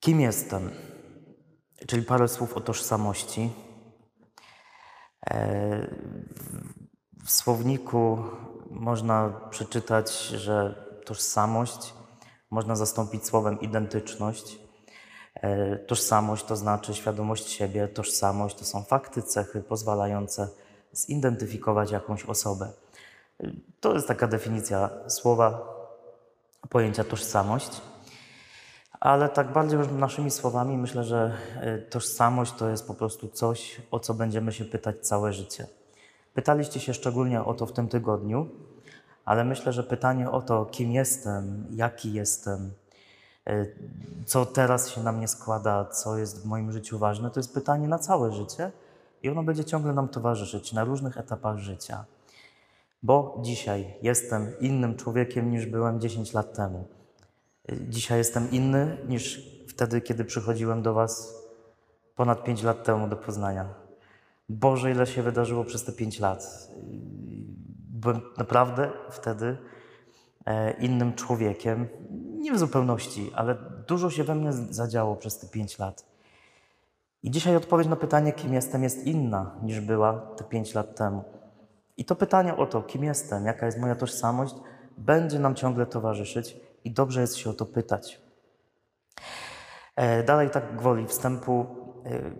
Kim jestem? Czyli parę słów o tożsamości. E, w słowniku można przeczytać, że tożsamość można zastąpić słowem identyczność. E, tożsamość to znaczy świadomość siebie, tożsamość to są fakty, cechy pozwalające zidentyfikować jakąś osobę. E, to jest taka definicja słowa, pojęcia tożsamość. Ale tak bardziej już naszymi słowami myślę, że e, tożsamość to jest po prostu coś, o co będziemy się pytać całe życie. Pytaliście się szczególnie o to w tym tygodniu, ale myślę, że pytanie o to, kim jestem, jaki jestem, e, co teraz się na mnie składa, co jest w moim życiu ważne, to jest pytanie na całe życie i ono będzie ciągle nam towarzyszyć na różnych etapach życia. Bo dzisiaj jestem innym człowiekiem niż byłem 10 lat temu. Dzisiaj jestem inny niż wtedy, kiedy przychodziłem do Was ponad 5 lat temu do Poznania. Boże, ile się wydarzyło przez te 5 lat. Byłem naprawdę wtedy e, innym człowiekiem. Nie w zupełności, ale dużo się we mnie zadziało przez te 5 lat. I dzisiaj odpowiedź na pytanie, kim jestem, jest inna niż była te 5 lat temu. I to pytanie o to, kim jestem, jaka jest moja tożsamość, będzie nam ciągle towarzyszyć i dobrze jest się o to pytać. E, dalej, tak gwoli wstępu, e,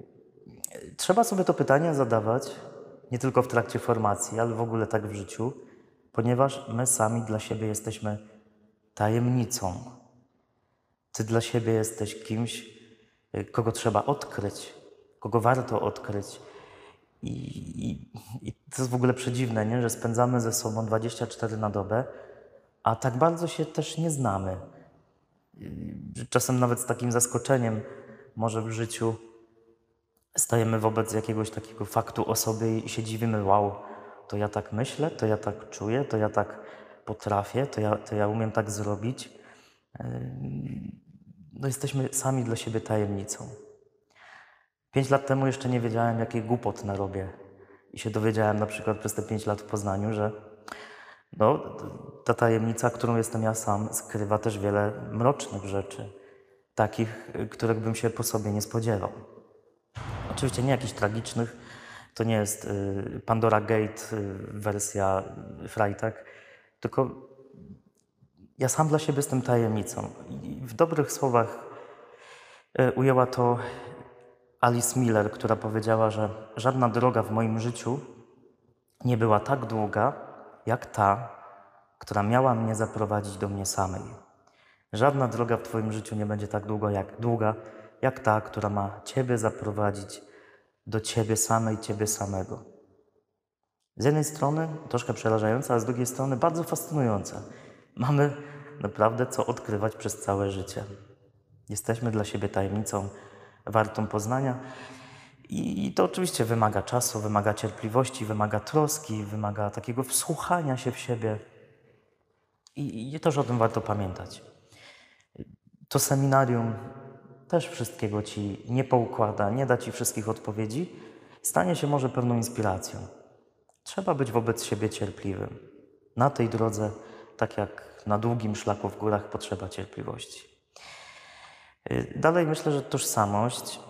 trzeba sobie to pytanie zadawać nie tylko w trakcie formacji, ale w ogóle tak w życiu, ponieważ my sami dla siebie jesteśmy tajemnicą. Ty dla siebie jesteś kimś, e, kogo trzeba odkryć, kogo warto odkryć. I, i, I, to jest w ogóle przedziwne, nie? że spędzamy ze sobą 24 na dobę, a tak bardzo się też nie znamy. Czasem nawet z takim zaskoczeniem może w życiu stajemy wobec jakiegoś takiego faktu o sobie i się dziwimy, wow, to ja tak myślę, to ja tak czuję, to ja tak potrafię, to ja, to ja umiem tak zrobić. No jesteśmy sami dla siebie tajemnicą. Pięć lat temu jeszcze nie wiedziałem, jakiej głupot narobię. I się dowiedziałem na przykład przez te pięć lat w Poznaniu, że no, ta tajemnica, którą jestem ja sam, skrywa też wiele mrocznych rzeczy, takich, których bym się po sobie nie spodziewał. Oczywiście nie jakichś tragicznych, to nie jest y, Pandora Gate y, wersja Freitag, tylko ja sam dla siebie jestem tajemnicą. I w dobrych słowach y, ujęła to Alice Miller, która powiedziała, że żadna droga w moim życiu nie była tak długa, jak ta, która miała mnie zaprowadzić do mnie samej. Żadna droga w Twoim życiu nie będzie tak długo jak, długa, jak ta, która ma Ciebie zaprowadzić do Ciebie samej, Ciebie samego. Z jednej strony troszkę przerażająca, a z drugiej strony bardzo fascynująca. Mamy naprawdę co odkrywać przez całe życie. Jesteśmy dla siebie tajemnicą wartą poznania. I to oczywiście wymaga czasu, wymaga cierpliwości, wymaga troski, wymaga takiego wsłuchania się w siebie. I, i też o tym warto pamiętać. To seminarium też wszystkiego ci nie poukłada, nie da ci wszystkich odpowiedzi, stanie się może pewną inspiracją. Trzeba być wobec siebie cierpliwym. Na tej drodze, tak jak na długim szlaku w górach, potrzeba cierpliwości. Dalej myślę, że tożsamość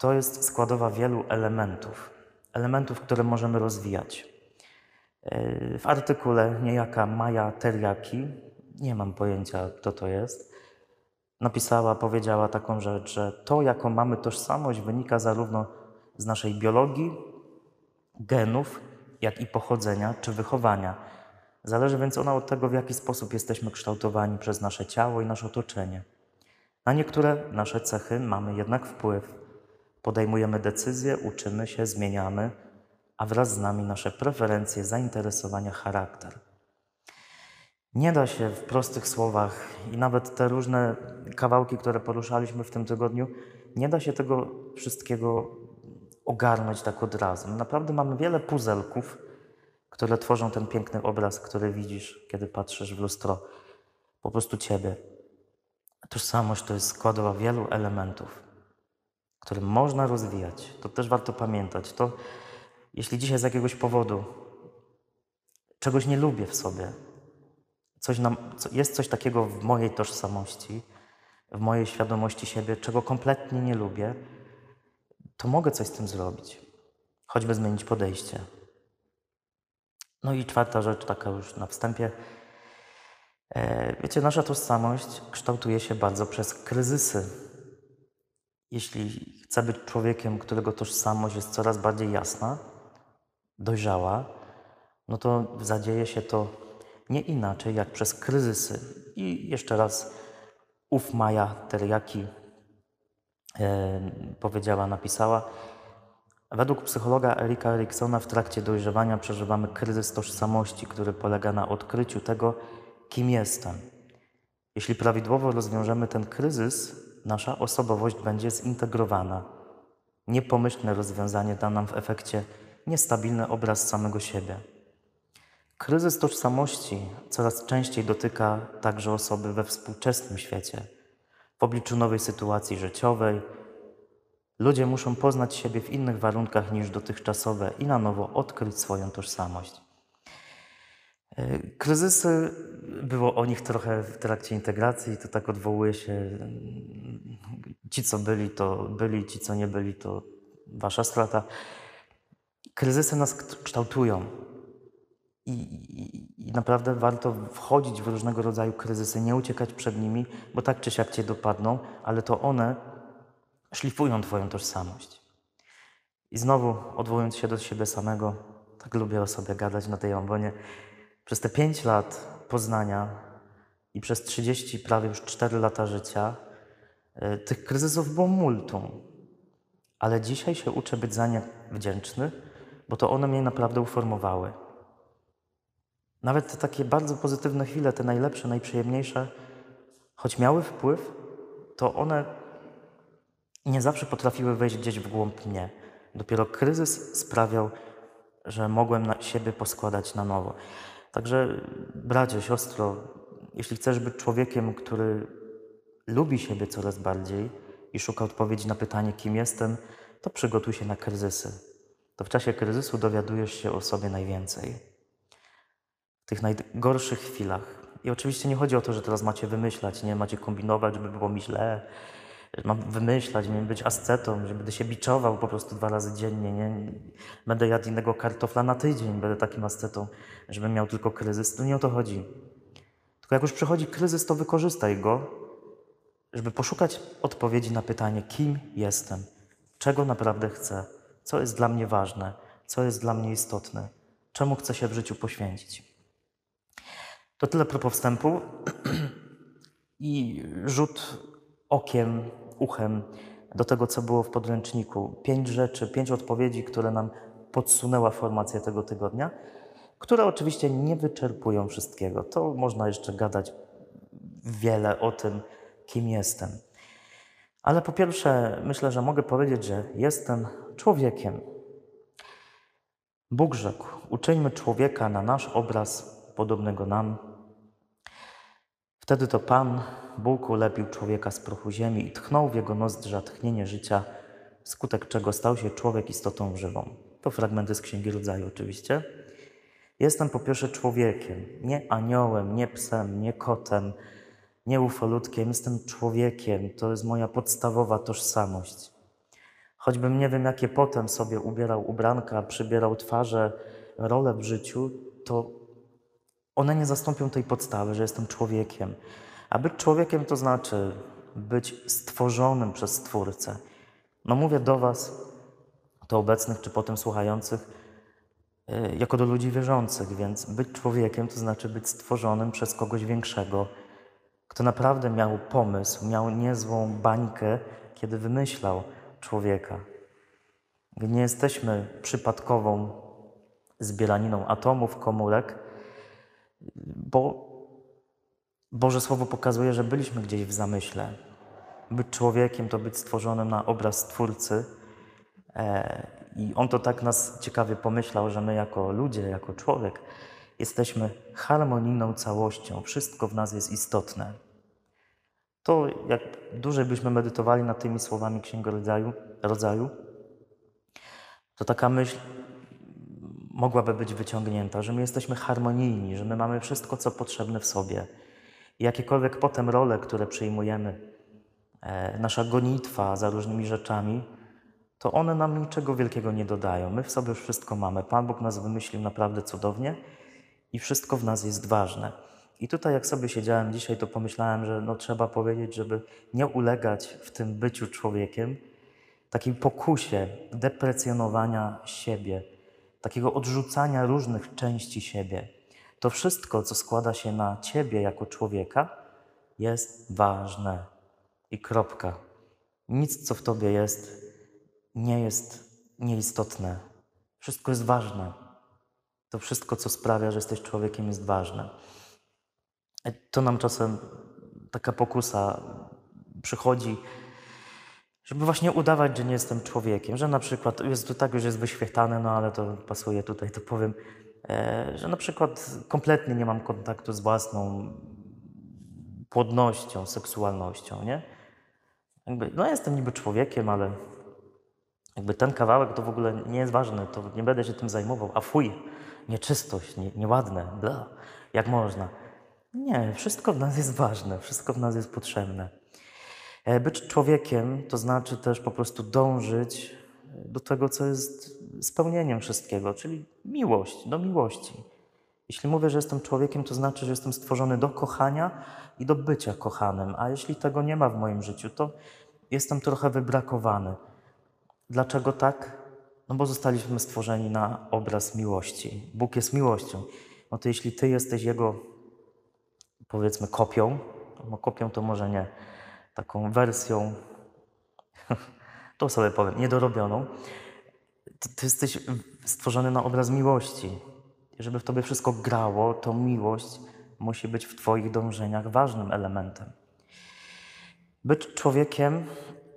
to jest składowa wielu elementów, elementów, które możemy rozwijać. E, w artykule niejaka Maja Teriaki, nie mam pojęcia, kto to jest, napisała, powiedziała taką rzecz, że to, jaką mamy tożsamość, wynika zarówno z naszej biologii, genów, jak i pochodzenia czy wychowania. Zależy więc ona od tego, w jaki sposób jesteśmy kształtowani przez nasze ciało i nasze otoczenie. Na niektóre nasze cechy mamy jednak wpływ. Podejmujemy decyzje, uczymy się, zmieniamy, a wraz z nami nasze preferencje, zainteresowania, charakter. Nie da się w prostych słowach i nawet te różne kawałki, które poruszaliśmy w tym tygodniu, nie da się tego wszystkiego ogarnąć tak od razu. Naprawdę mamy wiele puzelków, które tworzą ten piękny obraz, który widzisz, kiedy patrzysz w lustro. Po prostu Ciebie. Tożsamość to jest składowa wielu elementów które można rozwijać. To też warto pamiętać. To, jeśli dzisiaj z jakiegoś powodu czegoś nie lubię w sobie, coś nam, jest coś takiego w mojej tożsamości, w mojej świadomości siebie, czego kompletnie nie lubię, to mogę coś z tym zrobić. Choćby zmienić podejście. No i czwarta rzecz, taka już na wstępie. E, wiecie, nasza tożsamość kształtuje się bardzo przez kryzysy. Jeśli chcę być człowiekiem, którego tożsamość jest coraz bardziej jasna, dojrzała, no to zadzieje się to nie inaczej jak przez kryzysy. I jeszcze raz, ów Maja Teriaki e, powiedziała, napisała, według psychologa Erika Eriksona w trakcie dojrzewania przeżywamy kryzys tożsamości, który polega na odkryciu tego, kim jestem. Jeśli prawidłowo rozwiążemy ten kryzys, nasza osobowość będzie zintegrowana. Niepomyślne rozwiązanie da nam w efekcie niestabilny obraz samego siebie. Kryzys tożsamości coraz częściej dotyka także osoby we współczesnym świecie. W obliczu nowej sytuacji życiowej, ludzie muszą poznać siebie w innych warunkach niż dotychczasowe i na nowo odkryć swoją tożsamość. E, kryzysy, było o nich trochę w trakcie integracji, to tak odwołuje się. Mm, ci, co byli, to byli, ci, co nie byli, to wasza strata. Kryzysy nas kształtują. I, i, I, naprawdę warto wchodzić w różnego rodzaju kryzysy, nie uciekać przed nimi, bo tak czy siak cię dopadną, ale to one szlifują Twoją tożsamość. I znowu, odwołując się do siebie samego, tak lubię o sobie gadać na tej ambonie, przez te pięć lat poznania i przez 30, prawie już 4 lata życia, y, tych kryzysów było multum. Ale dzisiaj się uczę być za nie wdzięczny, bo to one mnie naprawdę uformowały. Nawet te takie bardzo pozytywne chwile, te najlepsze, najprzyjemniejsze, choć miały wpływ, to one nie zawsze potrafiły wejść gdzieś w głąb mnie. Dopiero kryzys sprawiał, że mogłem na siebie poskładać na nowo. Także, bracie, siostro, jeśli chcesz być człowiekiem, który lubi siebie coraz bardziej i szuka odpowiedzi na pytanie, kim jestem, to przygotuj się na kryzysy. To w czasie kryzysu dowiadujesz się o sobie najwięcej. W tych najgorszych chwilach. I oczywiście nie chodzi o to, że teraz macie wymyślać, nie macie kombinować, żeby było mi źle, mam wymyślać, nie być ascetą, że będę się biczował po prostu dwa razy dziennie, nie? Będę jadł innego kartofla na tydzień, będę takim ascetą, żebym miał tylko kryzys. To nie o to chodzi. Tylko jak już przychodzi kryzys, to wykorzystaj go, żeby poszukać odpowiedzi na pytanie, kim jestem, czego naprawdę chcę, co jest dla mnie ważne, co jest dla mnie istotne, czemu chcę się w życiu poświęcić. To tyle propos wstępu i rzut okiem, uchem do tego, co było w podręczniku. Pięć rzeczy, pięć odpowiedzi, które nam podsunęła formacja tego tygodnia, które oczywiście nie wyczerpują wszystkiego. To można jeszcze gadać wiele o tym, kim jestem. Ale po pierwsze, myślę, że mogę powiedzieć, że jestem człowiekiem. Bóg rzekł: Uczyńmy człowieka na nasz obraz, podobnego nam. Wtedy to Pan Bóg ulepił człowieka z prochu ziemi i tchnął w jego nozdrza tchnienie życia, wskutek czego stał się człowiek istotą żywą. To fragmenty z Księgi Rodzaju oczywiście. Jestem po pierwsze człowiekiem, nie aniołem, nie psem, nie kotem, nie ufolutkiem. Jestem człowiekiem. To jest moja podstawowa tożsamość. Choćbym nie wiem, jakie potem sobie ubierał ubranka, przybierał twarze, role w życiu, to one nie zastąpią tej podstawy, że jestem człowiekiem. A być człowiekiem to znaczy być stworzonym przez Stwórcę. No mówię do Was, to obecnych czy potem słuchających, y, jako do ludzi wierzących, więc być człowiekiem to znaczy być stworzonym przez kogoś większego, kto naprawdę miał pomysł, miał niezłą bańkę, kiedy wymyślał człowieka. Nie jesteśmy przypadkową zbieraniną atomów, komórek, bo Boże Słowo pokazuje, że byliśmy gdzieś w zamyśle. Być człowiekiem to być stworzonym na obraz Stwórcy. E, I On to tak nas ciekawie pomyślał, że my jako ludzie, jako człowiek jesteśmy harmonijną całością. Wszystko w nas jest istotne. To jak dłużej byśmy medytowali nad tymi słowami Księgi Rodzaju, rodzaju to taka myśl mogłaby być wyciągnięta, że my jesteśmy harmonijni, że my mamy wszystko, co potrzebne w sobie jakiekolwiek potem role, które przyjmujemy, e, nasza gonitwa za różnymi rzeczami, to one nam niczego wielkiego nie dodają. My w sobie już wszystko mamy. Pan Bóg nas wymyślił naprawdę cudownie i wszystko w nas jest ważne. I tutaj, jak sobie siedziałem dzisiaj, to pomyślałem, że no, trzeba powiedzieć, żeby nie ulegać w tym byciu człowiekiem takiej pokusie deprecjonowania siebie, takiego odrzucania różnych części siebie. To wszystko, co składa się na ciebie jako człowieka, jest ważne. I kropka. Nic, co w tobie jest, nie jest nieistotne. Wszystko jest ważne. To wszystko, co sprawia, że jesteś człowiekiem, jest ważne. To nam czasem taka pokusa przychodzi, żeby właśnie udawać, że nie jestem człowiekiem, że na przykład, jest to tak już jest wyświetlane, no ale to pasuje tutaj, to powiem, że na przykład kompletnie nie mam kontaktu z własną płodnością, seksualnością, nie? Jakby, no jestem niby człowiekiem, ale jakby ten kawałek to w ogóle nie jest ważny, to nie będę się tym zajmował, a fuj, nieczystość, nie, nieładne, bla, jak można. Nie, wszystko w nas jest ważne, wszystko w nas jest potrzebne. E, Być człowiekiem to znaczy też po prostu dążyć do tego, co jest spełnieniem wszystkiego, czyli miłość, do miłości. Jeśli mówię, że jestem człowiekiem, to znaczy, że jestem stworzony do kochania i do bycia kochanym, a jeśli tego nie ma w moim życiu, to jestem trochę wybrakowany. Dlaczego tak? No bo zostaliśmy stworzeni na obraz miłości. Bóg jest miłością. No to jeśli Ty jesteś Jego, powiedzmy, kopią, no kopią to może nie, taką wersją, to sobie powiem, niedorobioną, to Ty jesteś stworzony na obraz miłości. Żeby w Tobie wszystko grało, to miłość musi być w Twoich dążeniach ważnym elementem. Być człowiekiem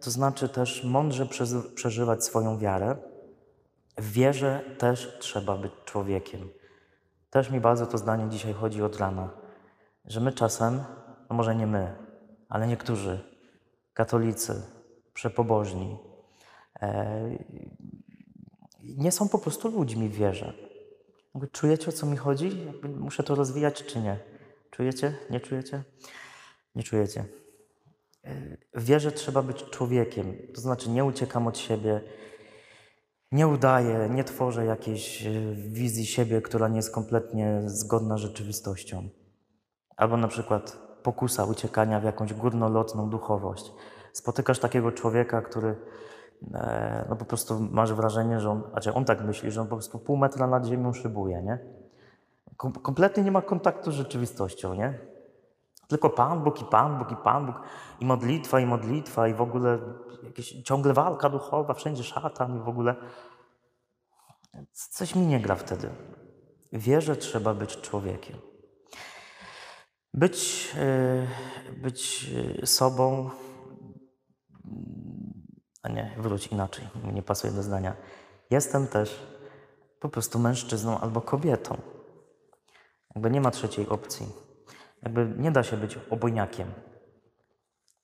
to znaczy też mądrze przeżywać swoją wiarę. W wierze też trzeba być człowiekiem. Też mi bardzo to zdanie dzisiaj chodzi od rana, że my czasem, no może nie my, ale niektórzy katolicy, przepobożni, nie są po prostu ludźmi w wierze. Czujecie, o co mi chodzi? Muszę to rozwijać, czy nie? Czujecie? Nie czujecie? Nie czujecie. W wierze trzeba być człowiekiem, to znaczy nie uciekam od siebie, nie udaję, nie tworzę jakiejś e, wizji siebie, która nie jest kompletnie zgodna z rzeczywistością. Albo na przykład pokusa uciekania w jakąś górnolotną duchowość. Spotykasz takiego człowieka, który e, no po prostu masz wrażenie, że on, znaczy on tak myśli, że on po prostu pół metra nad ziemią szybuje, nie? Kom- kompletnie nie ma kontaktu z rzeczywistością, nie? Tylko Pan Bóg i Pan Bóg i Pan Bóg i modlitwa i modlitwa i w ogóle jakieś ciągle walka duchowa, wszędzie szatan i w ogóle coś mi nie gra wtedy. W wierze trzeba być człowiekiem. Być, e, być e, sobą, a nie, wróć inaczej, nie pasuje do zdania. Jestem też po prostu mężczyzną albo kobietą. Jakby nie ma trzeciej opcji. Jakby nie da się być obojniakiem.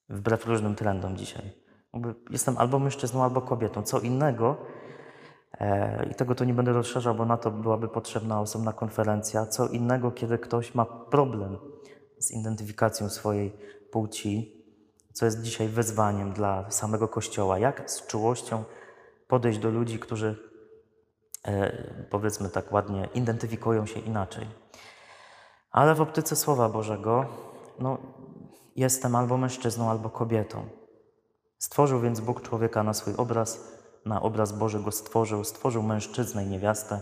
Wbrew różnym trendom dzisiaj. Jakby jestem albo mężczyzną, albo kobietą. Co innego, e, i tego tu nie będę rozszerzał, bo na to byłaby potrzebna osobna konferencja, co innego, kiedy ktoś ma problem z identyfikacją swojej płci, co jest dzisiaj wyzwaniem dla samego Kościoła. Jak z czułością podejść do ludzi, którzy, e, powiedzmy tak ładnie, identyfikują się inaczej. Ale w optyce Słowa Bożego, no, jestem albo mężczyzną, albo kobietą. Stworzył więc Bóg człowieka na swój obraz, na obraz Boży go stworzył, stworzył mężczyznę i niewiastę,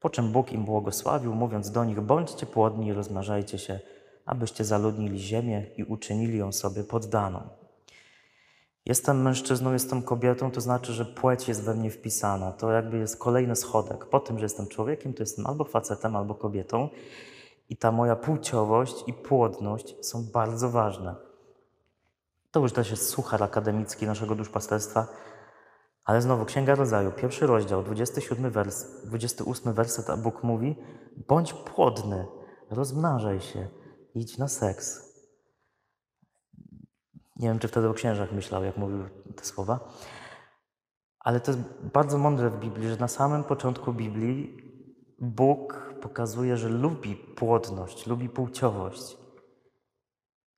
po czym Bóg im błogosławił, mówiąc do nich, bądźcie płodni i rozmnażajcie się, abyście zaludnili ziemię i uczynili ją sobie poddaną. Jestem mężczyzną, jestem kobietą, to znaczy, że płeć jest we mnie wpisana. To jakby jest kolejny schodek. Po tym, że jestem człowiekiem, to jestem albo facetem, albo kobietą. I ta moja płciowość i płodność są bardzo ważne. To już też jest suchar akademicki naszego duszpasterstwa, ale znowu Księga Rodzaju, pierwszy rozdział, 27 wers, 28 werset, a Bóg mówi: bądź płodny, rozmnażaj się, idź na seks. Nie wiem, czy wtedy o księżach myślał, jak mówił te słowa, ale to jest bardzo mądre w Biblii, że na samym początku Biblii Bóg pokazuje, że lubi płodność, lubi płciowość.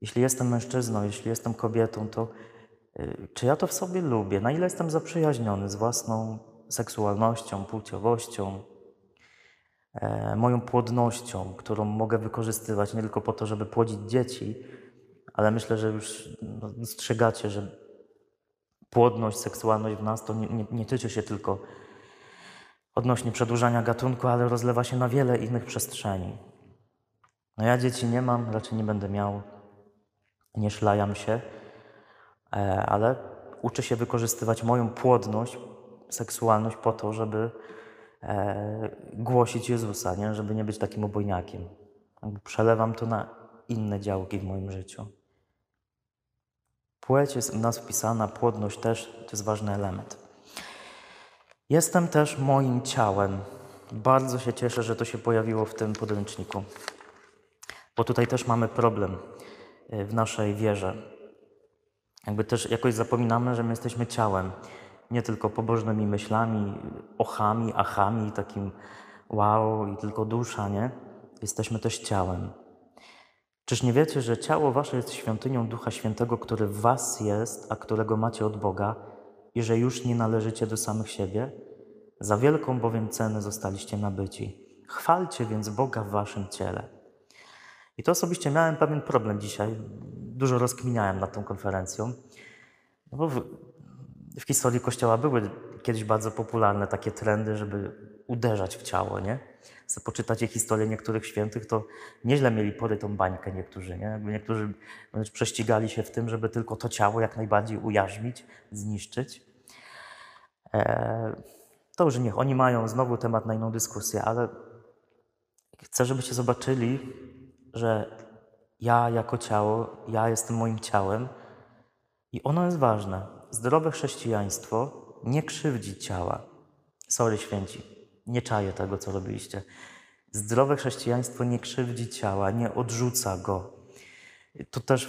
Jeśli jestem mężczyzną, jeśli jestem kobietą, to Y, Czy ja to w sobie lubię? Na ile jestem zaprzyjaźniony z własną seksualnością, płciowością, moją płodnością, którą mogę wykorzystywać nie tylko po to, żeby płodzić dzieci, ale myślę, że już no, dostrzegacie, że płodność, seksualność w nas to nie, nie, nie tyczy się tylko odnośnie przedłużania gatunku, ale rozlewa się na wiele innych przestrzeni. No ja dzieci nie mam, raczej nie będę miał, nie szlajam się, e, ale uczę się wykorzystywać moją płodność, seksualność po to, żeby e, głosić Jezusa, nie? żeby nie być takim obojniakiem. Przelewam to na inne działki w moim życiu. Płeć jest w nas wpisana, płodność też, to jest ważny element. Jestem też moim ciałem. Bardzo się cieszę, że to się pojawiło w tym podręczniku, bo tutaj też mamy problem y, w naszej wierze. Jakby też jakoś zapominamy, że my jesteśmy ciałem, nie tylko pobożnymi myślami, ochami, achami, takim wow i tylko dusza, nie? Jesteśmy też ciałem. Czyż nie wiecie, że ciało wasze jest świątynią Ducha Świętego, który w was jest, a którego macie od Boga i że już nie należycie do samych siebie? Za wielką bowiem cenę zostaliście nabyci. Chwalcie więc Boga w waszym ciele. I to osobiście miałem pewien problem dzisiaj. Dużo rozkminiałem nad tą konferencją. No bo w, historii Kościoła były kiedyś bardzo popularne takie trendy, żeby uderzać w ciało, nie? Chcę poczytacie historię niektórych świętych, to nieźle mieli porytą bańkę niektórzy, nie? Niektórzy wręcz prześcigali się w tym, żeby tylko to ciało jak najbardziej ujarzmić, zniszczyć. Eee, to już niech oni mają znowu temat na inną dyskusję, ale chcę, żebyście zobaczyli, że ja jako ciało, ja jestem moim ciałem i ono jest ważne. Zdrowe chrześcijaństwo nie krzywdzi ciała. Sorry, święci, nie czaję tego, co robiliście. Zdrowe chrześcijaństwo nie krzywdzi ciała, nie odrzuca go. To też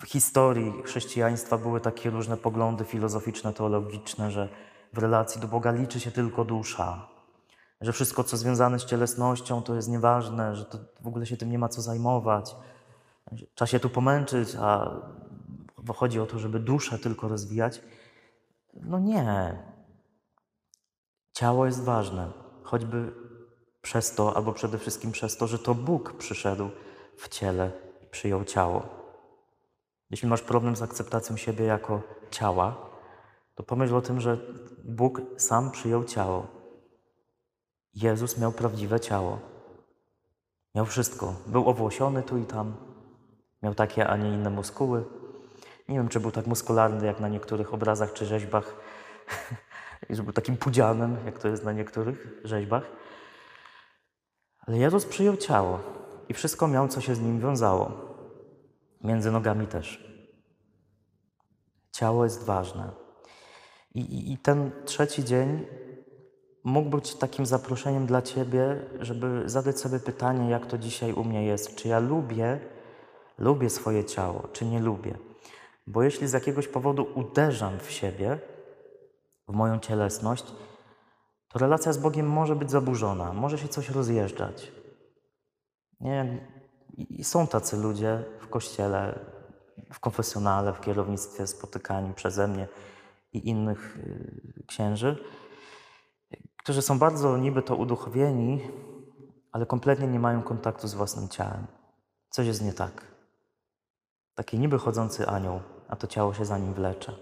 w, historii chrześcijaństwa były takie różne poglądy filozoficzne, teologiczne, że w relacji do Boga liczy się tylko dusza, że wszystko, co związane z cielesnością, to jest nieważne, że to w ogóle się tym nie ma co zajmować. Trzeba się tu pomęczyć, a bo chodzi o to, żeby duszę tylko rozwijać. No nie. Ciało jest ważne, choćby przez to, albo przede wszystkim przez to, że to Bóg przyszedł w ciele przyjął ciało. Jeśli masz problem z akceptacją siebie jako ciała, to pomyśl o tym, że Bóg sam przyjął ciało. Jezus miał prawdziwe ciało. Miał wszystko. Był owłosiony tu i tam. Miał takie, a nie inne muskuły. Nie wiem, czy był tak muskularny jak na niektórych obrazach czy rzeźbach. I że był takim pudzianem, jak to jest na niektórych rzeźbach. Ale Jezus przyjął ciało i wszystko miał, co się z nim wiązało. Między nogami też. Ciało jest ważne. I, i, I ten trzeci dzień mógł być takim zaproszeniem dla Ciebie, żeby zadać sobie pytanie, jak to dzisiaj u mnie jest. Czy ja lubię, lubię swoje ciało, czy nie lubię? Bo jeśli z jakiegoś powodu uderzam w siebie, w moją cielesność, to relacja z Bogiem może być zaburzona, może się coś rozjeżdżać. Nie? I są tacy ludzie w kościele, w konfesjonale, w kierownictwie spotykani przeze mnie i innych y, księży, którzy są bardzo niby to uduchowieni, ale kompletnie nie mają kontaktu z własnym ciałem. Coś jest nie tak. Taki niby chodzący anioł, a to ciało się za nim wlecze.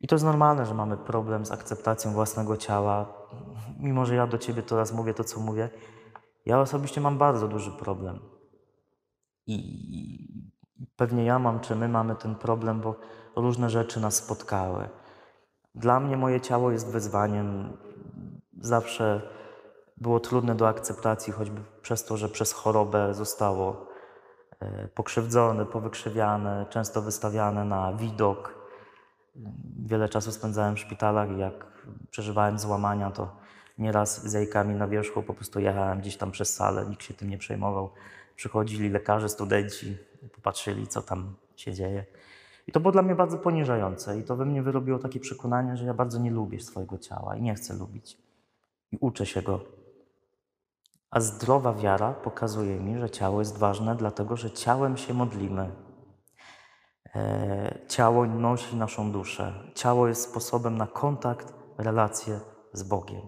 I to jest normalne, że mamy problem z akceptacją własnego ciała. Mimo, że ja do ciebie teraz mówię to, co mówię, ja osobiście mam bardzo duży problem. I pewnie ja mam, czy my mamy ten problem, bo różne rzeczy nas spotkały. Dla mnie moje ciało jest wyzwaniem. Zawsze było trudne do akceptacji, choćby przez to, że przez chorobę zostało e, pokrzywdzone, powykrzywiane, często wystawiane na widok. Wiele czasu spędzałem w szpitalach i jak przeżywałem złamania, to nieraz z jajkami na wierzchu po prostu jechałem gdzieś tam przez salę, nikt się tym nie przejmował. Przychodzili lekarze, studenci, popatrzyli, co tam się dzieje. I to było dla mnie bardzo poniżające i to we mnie wyrobiło takie przekonanie, że ja bardzo nie lubię swojego ciała i nie chcę lubić. I uczę się go. A zdrowa wiara pokazuje mi, że ciało jest ważne, dlatego że ciałem się modlimy. E, ciało nosi naszą duszę. Ciało jest sposobem na kontakt, relację z Bogiem.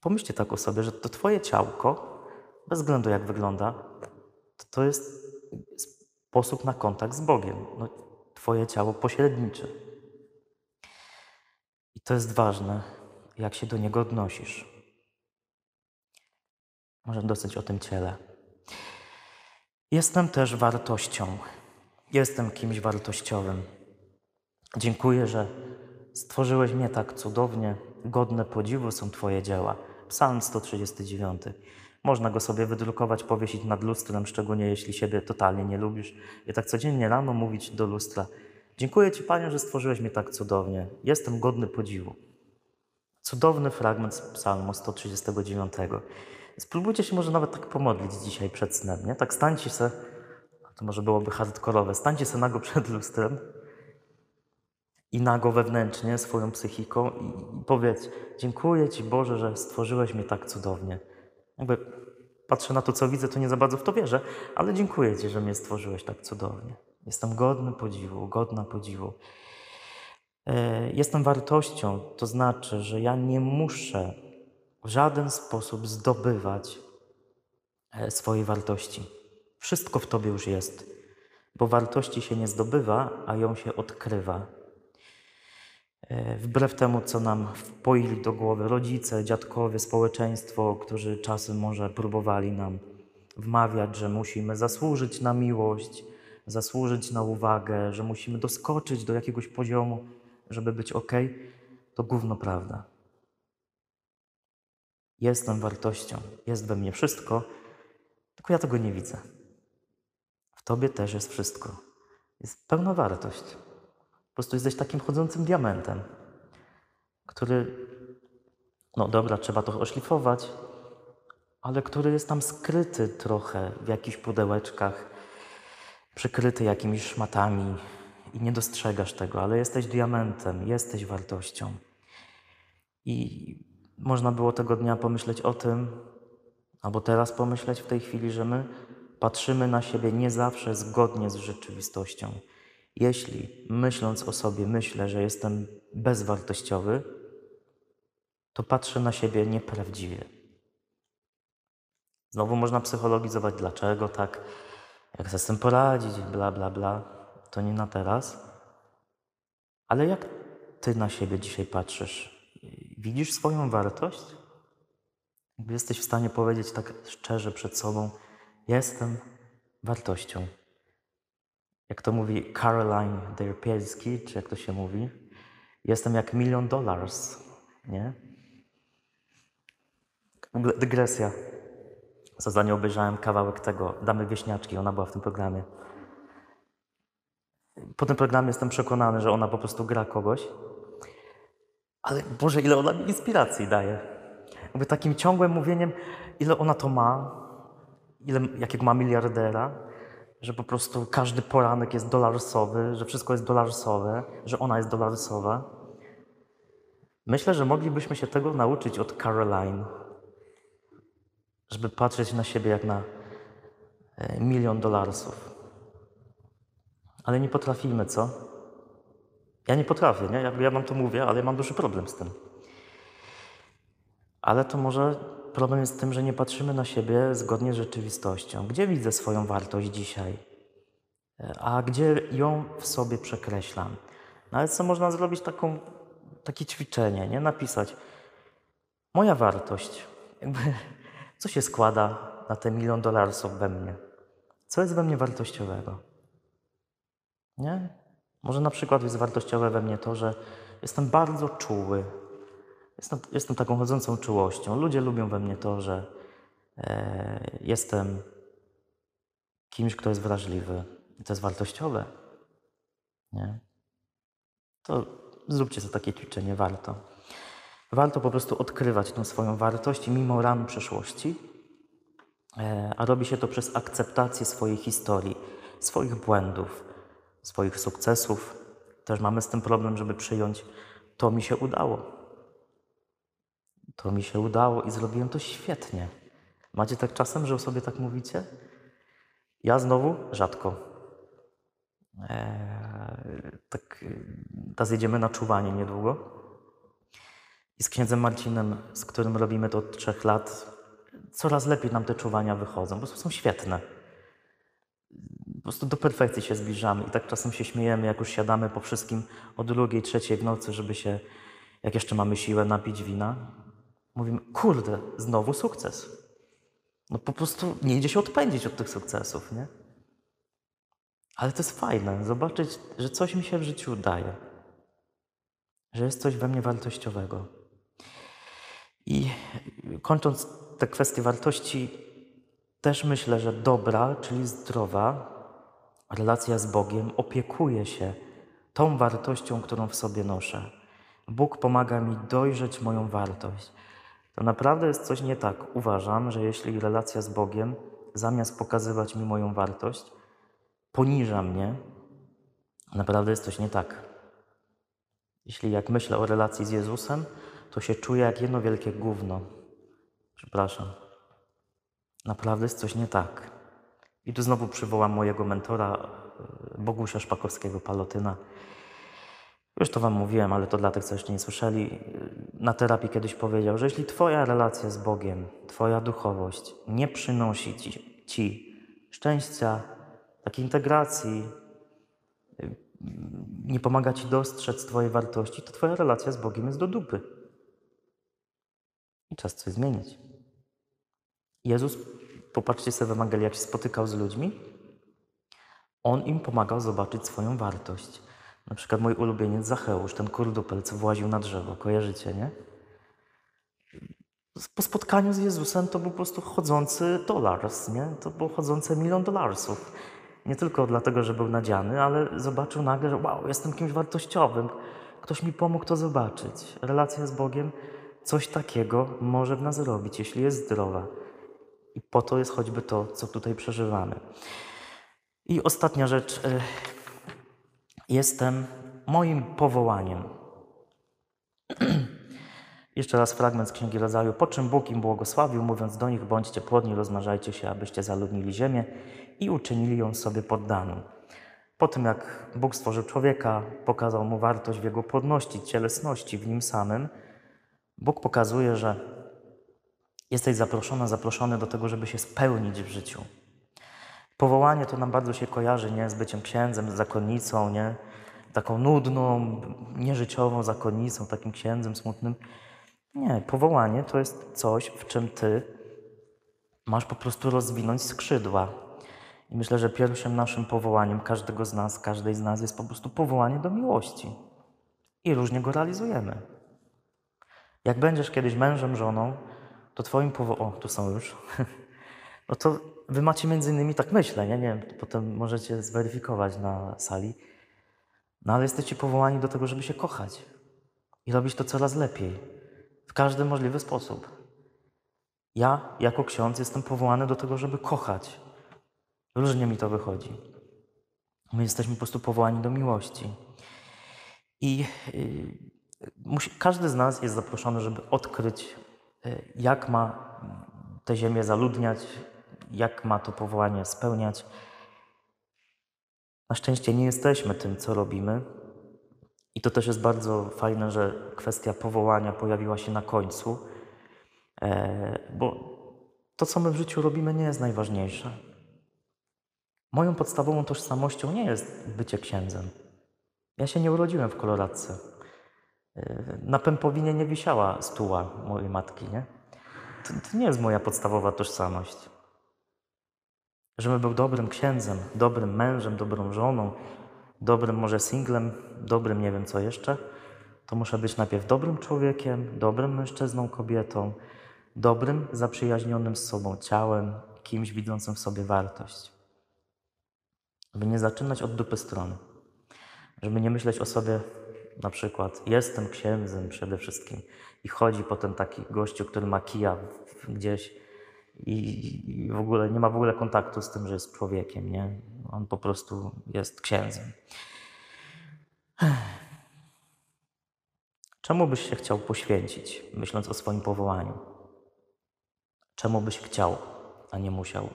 Pomyślcie tak o sobie, że to Twoje ciałko, bez względu jak wygląda, to, to jest sposób na kontakt z Bogiem. No, twoje ciało pośrednicze. I to jest ważne, jak się do niego odnosisz. Może dosyć o tym ciele. Jestem też wartością. Jestem kimś wartościowym. Dziękuję, że stworzyłeś mnie tak cudownie, godne podziwu są Twoje dzieła. Psalm 139. Można go sobie wydrukować, powiesić nad lustrem, szczególnie jeśli siebie totalnie nie lubisz. I tak codziennie rano mówić do lustra: Dziękuję Ci, Panie, że stworzyłeś mnie tak cudownie. Jestem godny podziwu. Cudowny fragment z Psalmu 139. Spróbujcie się może nawet tak pomodlić dzisiaj przed snem, nie? Tak stańcie se, to może byłoby hardkorowe, stańcie se nago przed lustrem i nago wewnętrznie swoją psychiką i, i powiedz, dziękuję Ci Boże, że stworzyłeś mnie tak cudownie. Jakby patrzę na to, co widzę, to nie za bardzo w to wierzę, ale dziękuję Ci, że mnie stworzyłeś tak cudownie. Jestem godny podziwu, godna podziwu. E, jestem wartością, to znaczy, że ja nie muszę w żaden sposób zdobywać e, swojej wartości. Wszystko w Tobie już jest, bo wartości się nie zdobywa, a ją się odkrywa. E, wbrew temu, co nam wpoili do głowy rodzice, dziadkowie, społeczeństwo, którzy czasem może próbowali nam wmawiać, że musimy zasłużyć na miłość, zasłużyć na uwagę, że musimy doskoczyć do jakiegoś poziomu, żeby być ok, to gówno prawda. Jestem wartością, jest we mnie wszystko, tylko ja tego nie widzę. W tobie też jest wszystko. Jest pełna wartość. Po prostu jesteś takim chodzącym diamentem, który, no dobra, trzeba to oszlifować, ale który jest tam skryty trochę w jakichś pudełeczkach, przykryty jakimiś szmatami i nie dostrzegasz tego, ale jesteś diamentem, jesteś wartością. I można było tego dnia pomyśleć o tym, albo teraz pomyśleć w tej chwili, że my patrzymy na siebie nie zawsze zgodnie z rzeczywistością. Jeśli myśląc o sobie myślę, że jestem bezwartościowy, to patrzę na siebie nieprawdziwie. Znowu można psychologizować, dlaczego tak, jak sobie z tym poradzić, bla, bla, bla. To nie na teraz. Ale jak ty na siebie dzisiaj patrzysz? Widzisz swoją wartość? Jakby jesteś w stanie powiedzieć tak szczerze przed sobą: Jestem wartością. Jak to mówi Caroline Derpielski, czy jak to się mówi, jestem jak milion dolarów, nie? W ogóle dygresja. Co za nie obejrzałem kawałek tego Damy Wieśniaczki, ona była w tym programie. Po tym programie jestem przekonany, że ona po prostu gra kogoś. Ale Boże, ile ona mi inspiracji daje. Jakby takim ciągłym mówieniem, ile ona to ma, ile, jakiego ma miliardera, że po prostu każdy poranek jest dolarsowy, że wszystko jest dolarsowe, że ona jest dolarsowa. Myślę, że moglibyśmy się tego nauczyć od Caroline, żeby patrzeć na siebie jak na e, milion dolarsów. Ale nie potrafimy, co? Ja nie potrafię, nie? Ja, ja wam to mówię, ale mam duży problem z tym. Ale to może problem jest w tym, że nie patrzymy na siebie zgodnie z rzeczywistością. Gdzie widzę swoją wartość dzisiaj? A gdzie ją w sobie przekreślam? Nawet co można zrobić taką, takie ćwiczenie, nie? Napisać moja wartość. Jakby, co się składa na te milion dolarów we mnie? Co jest we mnie wartościowego? Nie? Może na przykład jest wartościowe we mnie to, że jestem bardzo czuły. Jestem, jestem taką chodzącą czułością. Ludzie lubią we mnie to, że e, jestem kimś, kto jest wrażliwy. I to jest wartościowe. Nie? To zróbcie to takie ćwiczenie, warto. Warto po prostu odkrywać tą swoją wartość mimo ran przeszłości, e, a robi się to przez akceptację swojej historii, swoich błędów, swoich sukcesów. Też mamy z tym problem, żeby przyjąć, to mi się udało. To mi się udało i zrobiłem to świetnie. Macie tak czasem, że o sobie tak mówicie? Ja znowu rzadko. E, tak, teraz jedziemy na czuwanie niedługo. I z księdzem Marcinem, z którym robimy to od trzech lat, coraz lepiej nam te czuwania wychodzą. Prostu są świetne. Prostu do perfekcji się zbliżamy. I tak czasem się śmiejemy, jak już siadamy po wszystkim o drugiej, trzeciej w nocy, żeby się, jak jeszcze mamy siłę, napić wina. Mówimy, kurde, znowu sukces. No po prostu nie idzie się odpędzić od tych sukcesów, nie? Ale to jest fajne, zobaczyć, że coś mi się w życiu udaje. Że jest coś we mnie wartościowego. I kończąc te kwestie wartości, też myślę, że dobra, czyli zdrowa relacja z Bogiem opiekuje się tą wartością, którą w sobie noszę. Bóg pomaga mi dojrzeć moją wartość. To naprawdę jest coś nie tak. Uważam, że jeśli relacja z Bogiem, zamiast pokazywać mi moją wartość, poniża mnie, naprawdę jest coś nie tak. Jeśli jak myślę o relacji z Jezusem, to się czuję jak jedno wielkie gówno. Przepraszam. Naprawdę jest coś nie tak. I tu znowu przywołam mojego mentora, e, Bogusia Szpakowskiego, Palotyna. Już to Wam mówiłem, ale to dla tych, co jeszcze nie słyszeli. Na terapii kiedyś powiedział, że jeśli Twoja relacja z Bogiem, Twoja duchowość nie przynosi Ci, ci szczęścia, takiej integracji, y, nie pomaga Ci dostrzec Twojej wartości, to Twoja relacja z Bogiem jest do dupy. I czas coś zmienić. Jezus, popatrzcie sobie w Ewangelii, jak się spotykał z ludźmi, On im pomagał zobaczyć swoją wartość. Na przykład mój ulubieniec Zacheusz, ten kurdupel, co właził na drzewo, kojarzycie, nie? Po spotkaniu z Jezusem to był po prostu chodzący dolars, nie? To było chodzące milion dolarsów. Nie tylko dlatego, że był nadziany, ale zobaczył nagle, że wow, jestem kimś wartościowym. Ktoś mi pomógł to zobaczyć. Relacja z Bogiem coś takiego może w nas robić, jeśli jest zdrowa. I po to jest choćby to, co tutaj przeżywamy. I ostatnia rzecz. y, Jestem moim powołaniem. Jeszcze raz fragment z Księgi Rodzaju. Po czym Bóg im błogosławił, mówiąc do nich, bądźcie płodni, rozmnażajcie się, abyście zaludnili ziemię i uczynili ją sobie poddaną. Po tym, jak Bóg stworzył człowieka, pokazał mu wartość w jego płodności, cielesności, w nim samym, Bóg pokazuje, że jesteś zaproszona, zaproszony do tego, żeby się spełnić w życiu. Powołanie to nam bardzo się kojarzy, nie? Z byciem księdzem, z zakonnicą, nie? Taką nudną, nieżyciową zakonnicą, takim księdzem smutnym. Nie, powołanie to jest coś, w czym ty masz po prostu rozwinąć skrzydła. I myślę, że pierwszym naszym powołaniem każdego z nas, każdej z nas jest po prostu powołanie do miłości. I różnie go realizujemy. Jak będziesz kiedyś mężem, żoną, to twoim powołaniem... O, tu są już. No to wy macie między innymi, tak myślę, nie? nie wiem, potem możecie zweryfikować na sali, no ale jesteście powołani do tego, żeby się kochać i robić to coraz lepiej, w każdy możliwy sposób. Ja, jako ksiądz, jestem powołany do tego, żeby kochać. Różnie mi to wychodzi. My jesteśmy po prostu powołani do miłości. I yy, musi, każdy z nas jest zaproszony, żeby odkryć, jak ma tę ziemię zaludniać, jak ma to powołanie spełniać. Na szczęście nie jesteśmy tym, co robimy. I to też jest bardzo fajne, że kwestia powołania pojawiła się na końcu, e, bo to, co my w życiu robimy, nie jest najważniejsze. Moją podstawową tożsamością nie jest bycie księdzem. Ja się nie urodziłem w koloradce. Na pępowinie nie wisiała stuła mojej matki, nie? To, to nie jest moja podstawowa tożsamość. Żebym był dobrym księdzem, dobrym mężem, dobrą żoną, dobrym może singlem, dobrym nie wiem co jeszcze, to muszę być najpierw dobrym człowiekiem, dobrym mężczyzną, kobietą, dobrym, zaprzyjaźnionym z sobą ciałem, kimś widzącym w sobie wartość. Żeby nie zaczynać od dupy strony. Żeby nie myśleć o sobie na przykład, jestem księdzem przede wszystkim i chodzi potem taki gościu, który ma kija gdzieś i, i w ogóle nie ma w ogóle kontaktu z tym, że jest człowiekiem, nie? On po prostu jest księdzem. Czemu byś się chciał poświęcić, myśląc o swoim powołaniu? Czemu byś chciał, a nie musiał?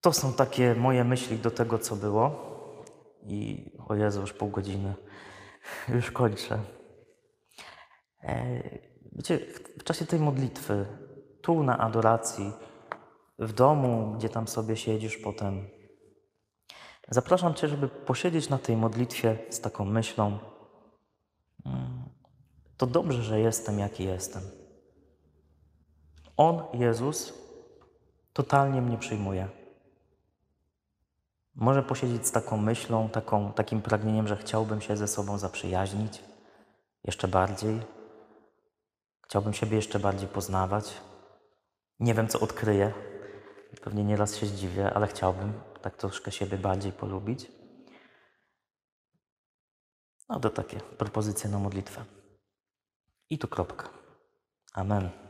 To są takie moje myśli do tego, co było. I o Jezu, już pół godziny. Już kończę. E, Wiecie, w czasie tej modlitwy, tu na adoracji, w domu, gdzie tam sobie siedzisz potem, zapraszam Cię, żeby posiedzieć na tej modlitwie z taką myślą. mm, To dobrze, że jestem, jaki jestem. On, Jezus, totalnie mnie przyjmuje. Może posiedzieć z taką myślą, taką, takim pragnieniem, że chciałbym się ze sobą zaprzyjaźnić jeszcze bardziej. Chciałbym siebie jeszcze bardziej poznawać. Nie wiem, co odkryję. Pewnie nieraz się zdziwię, ale chciałbym tak troszkę siebie bardziej polubić. No to takie propozycje na modlitwę. I tu kropka. Amen.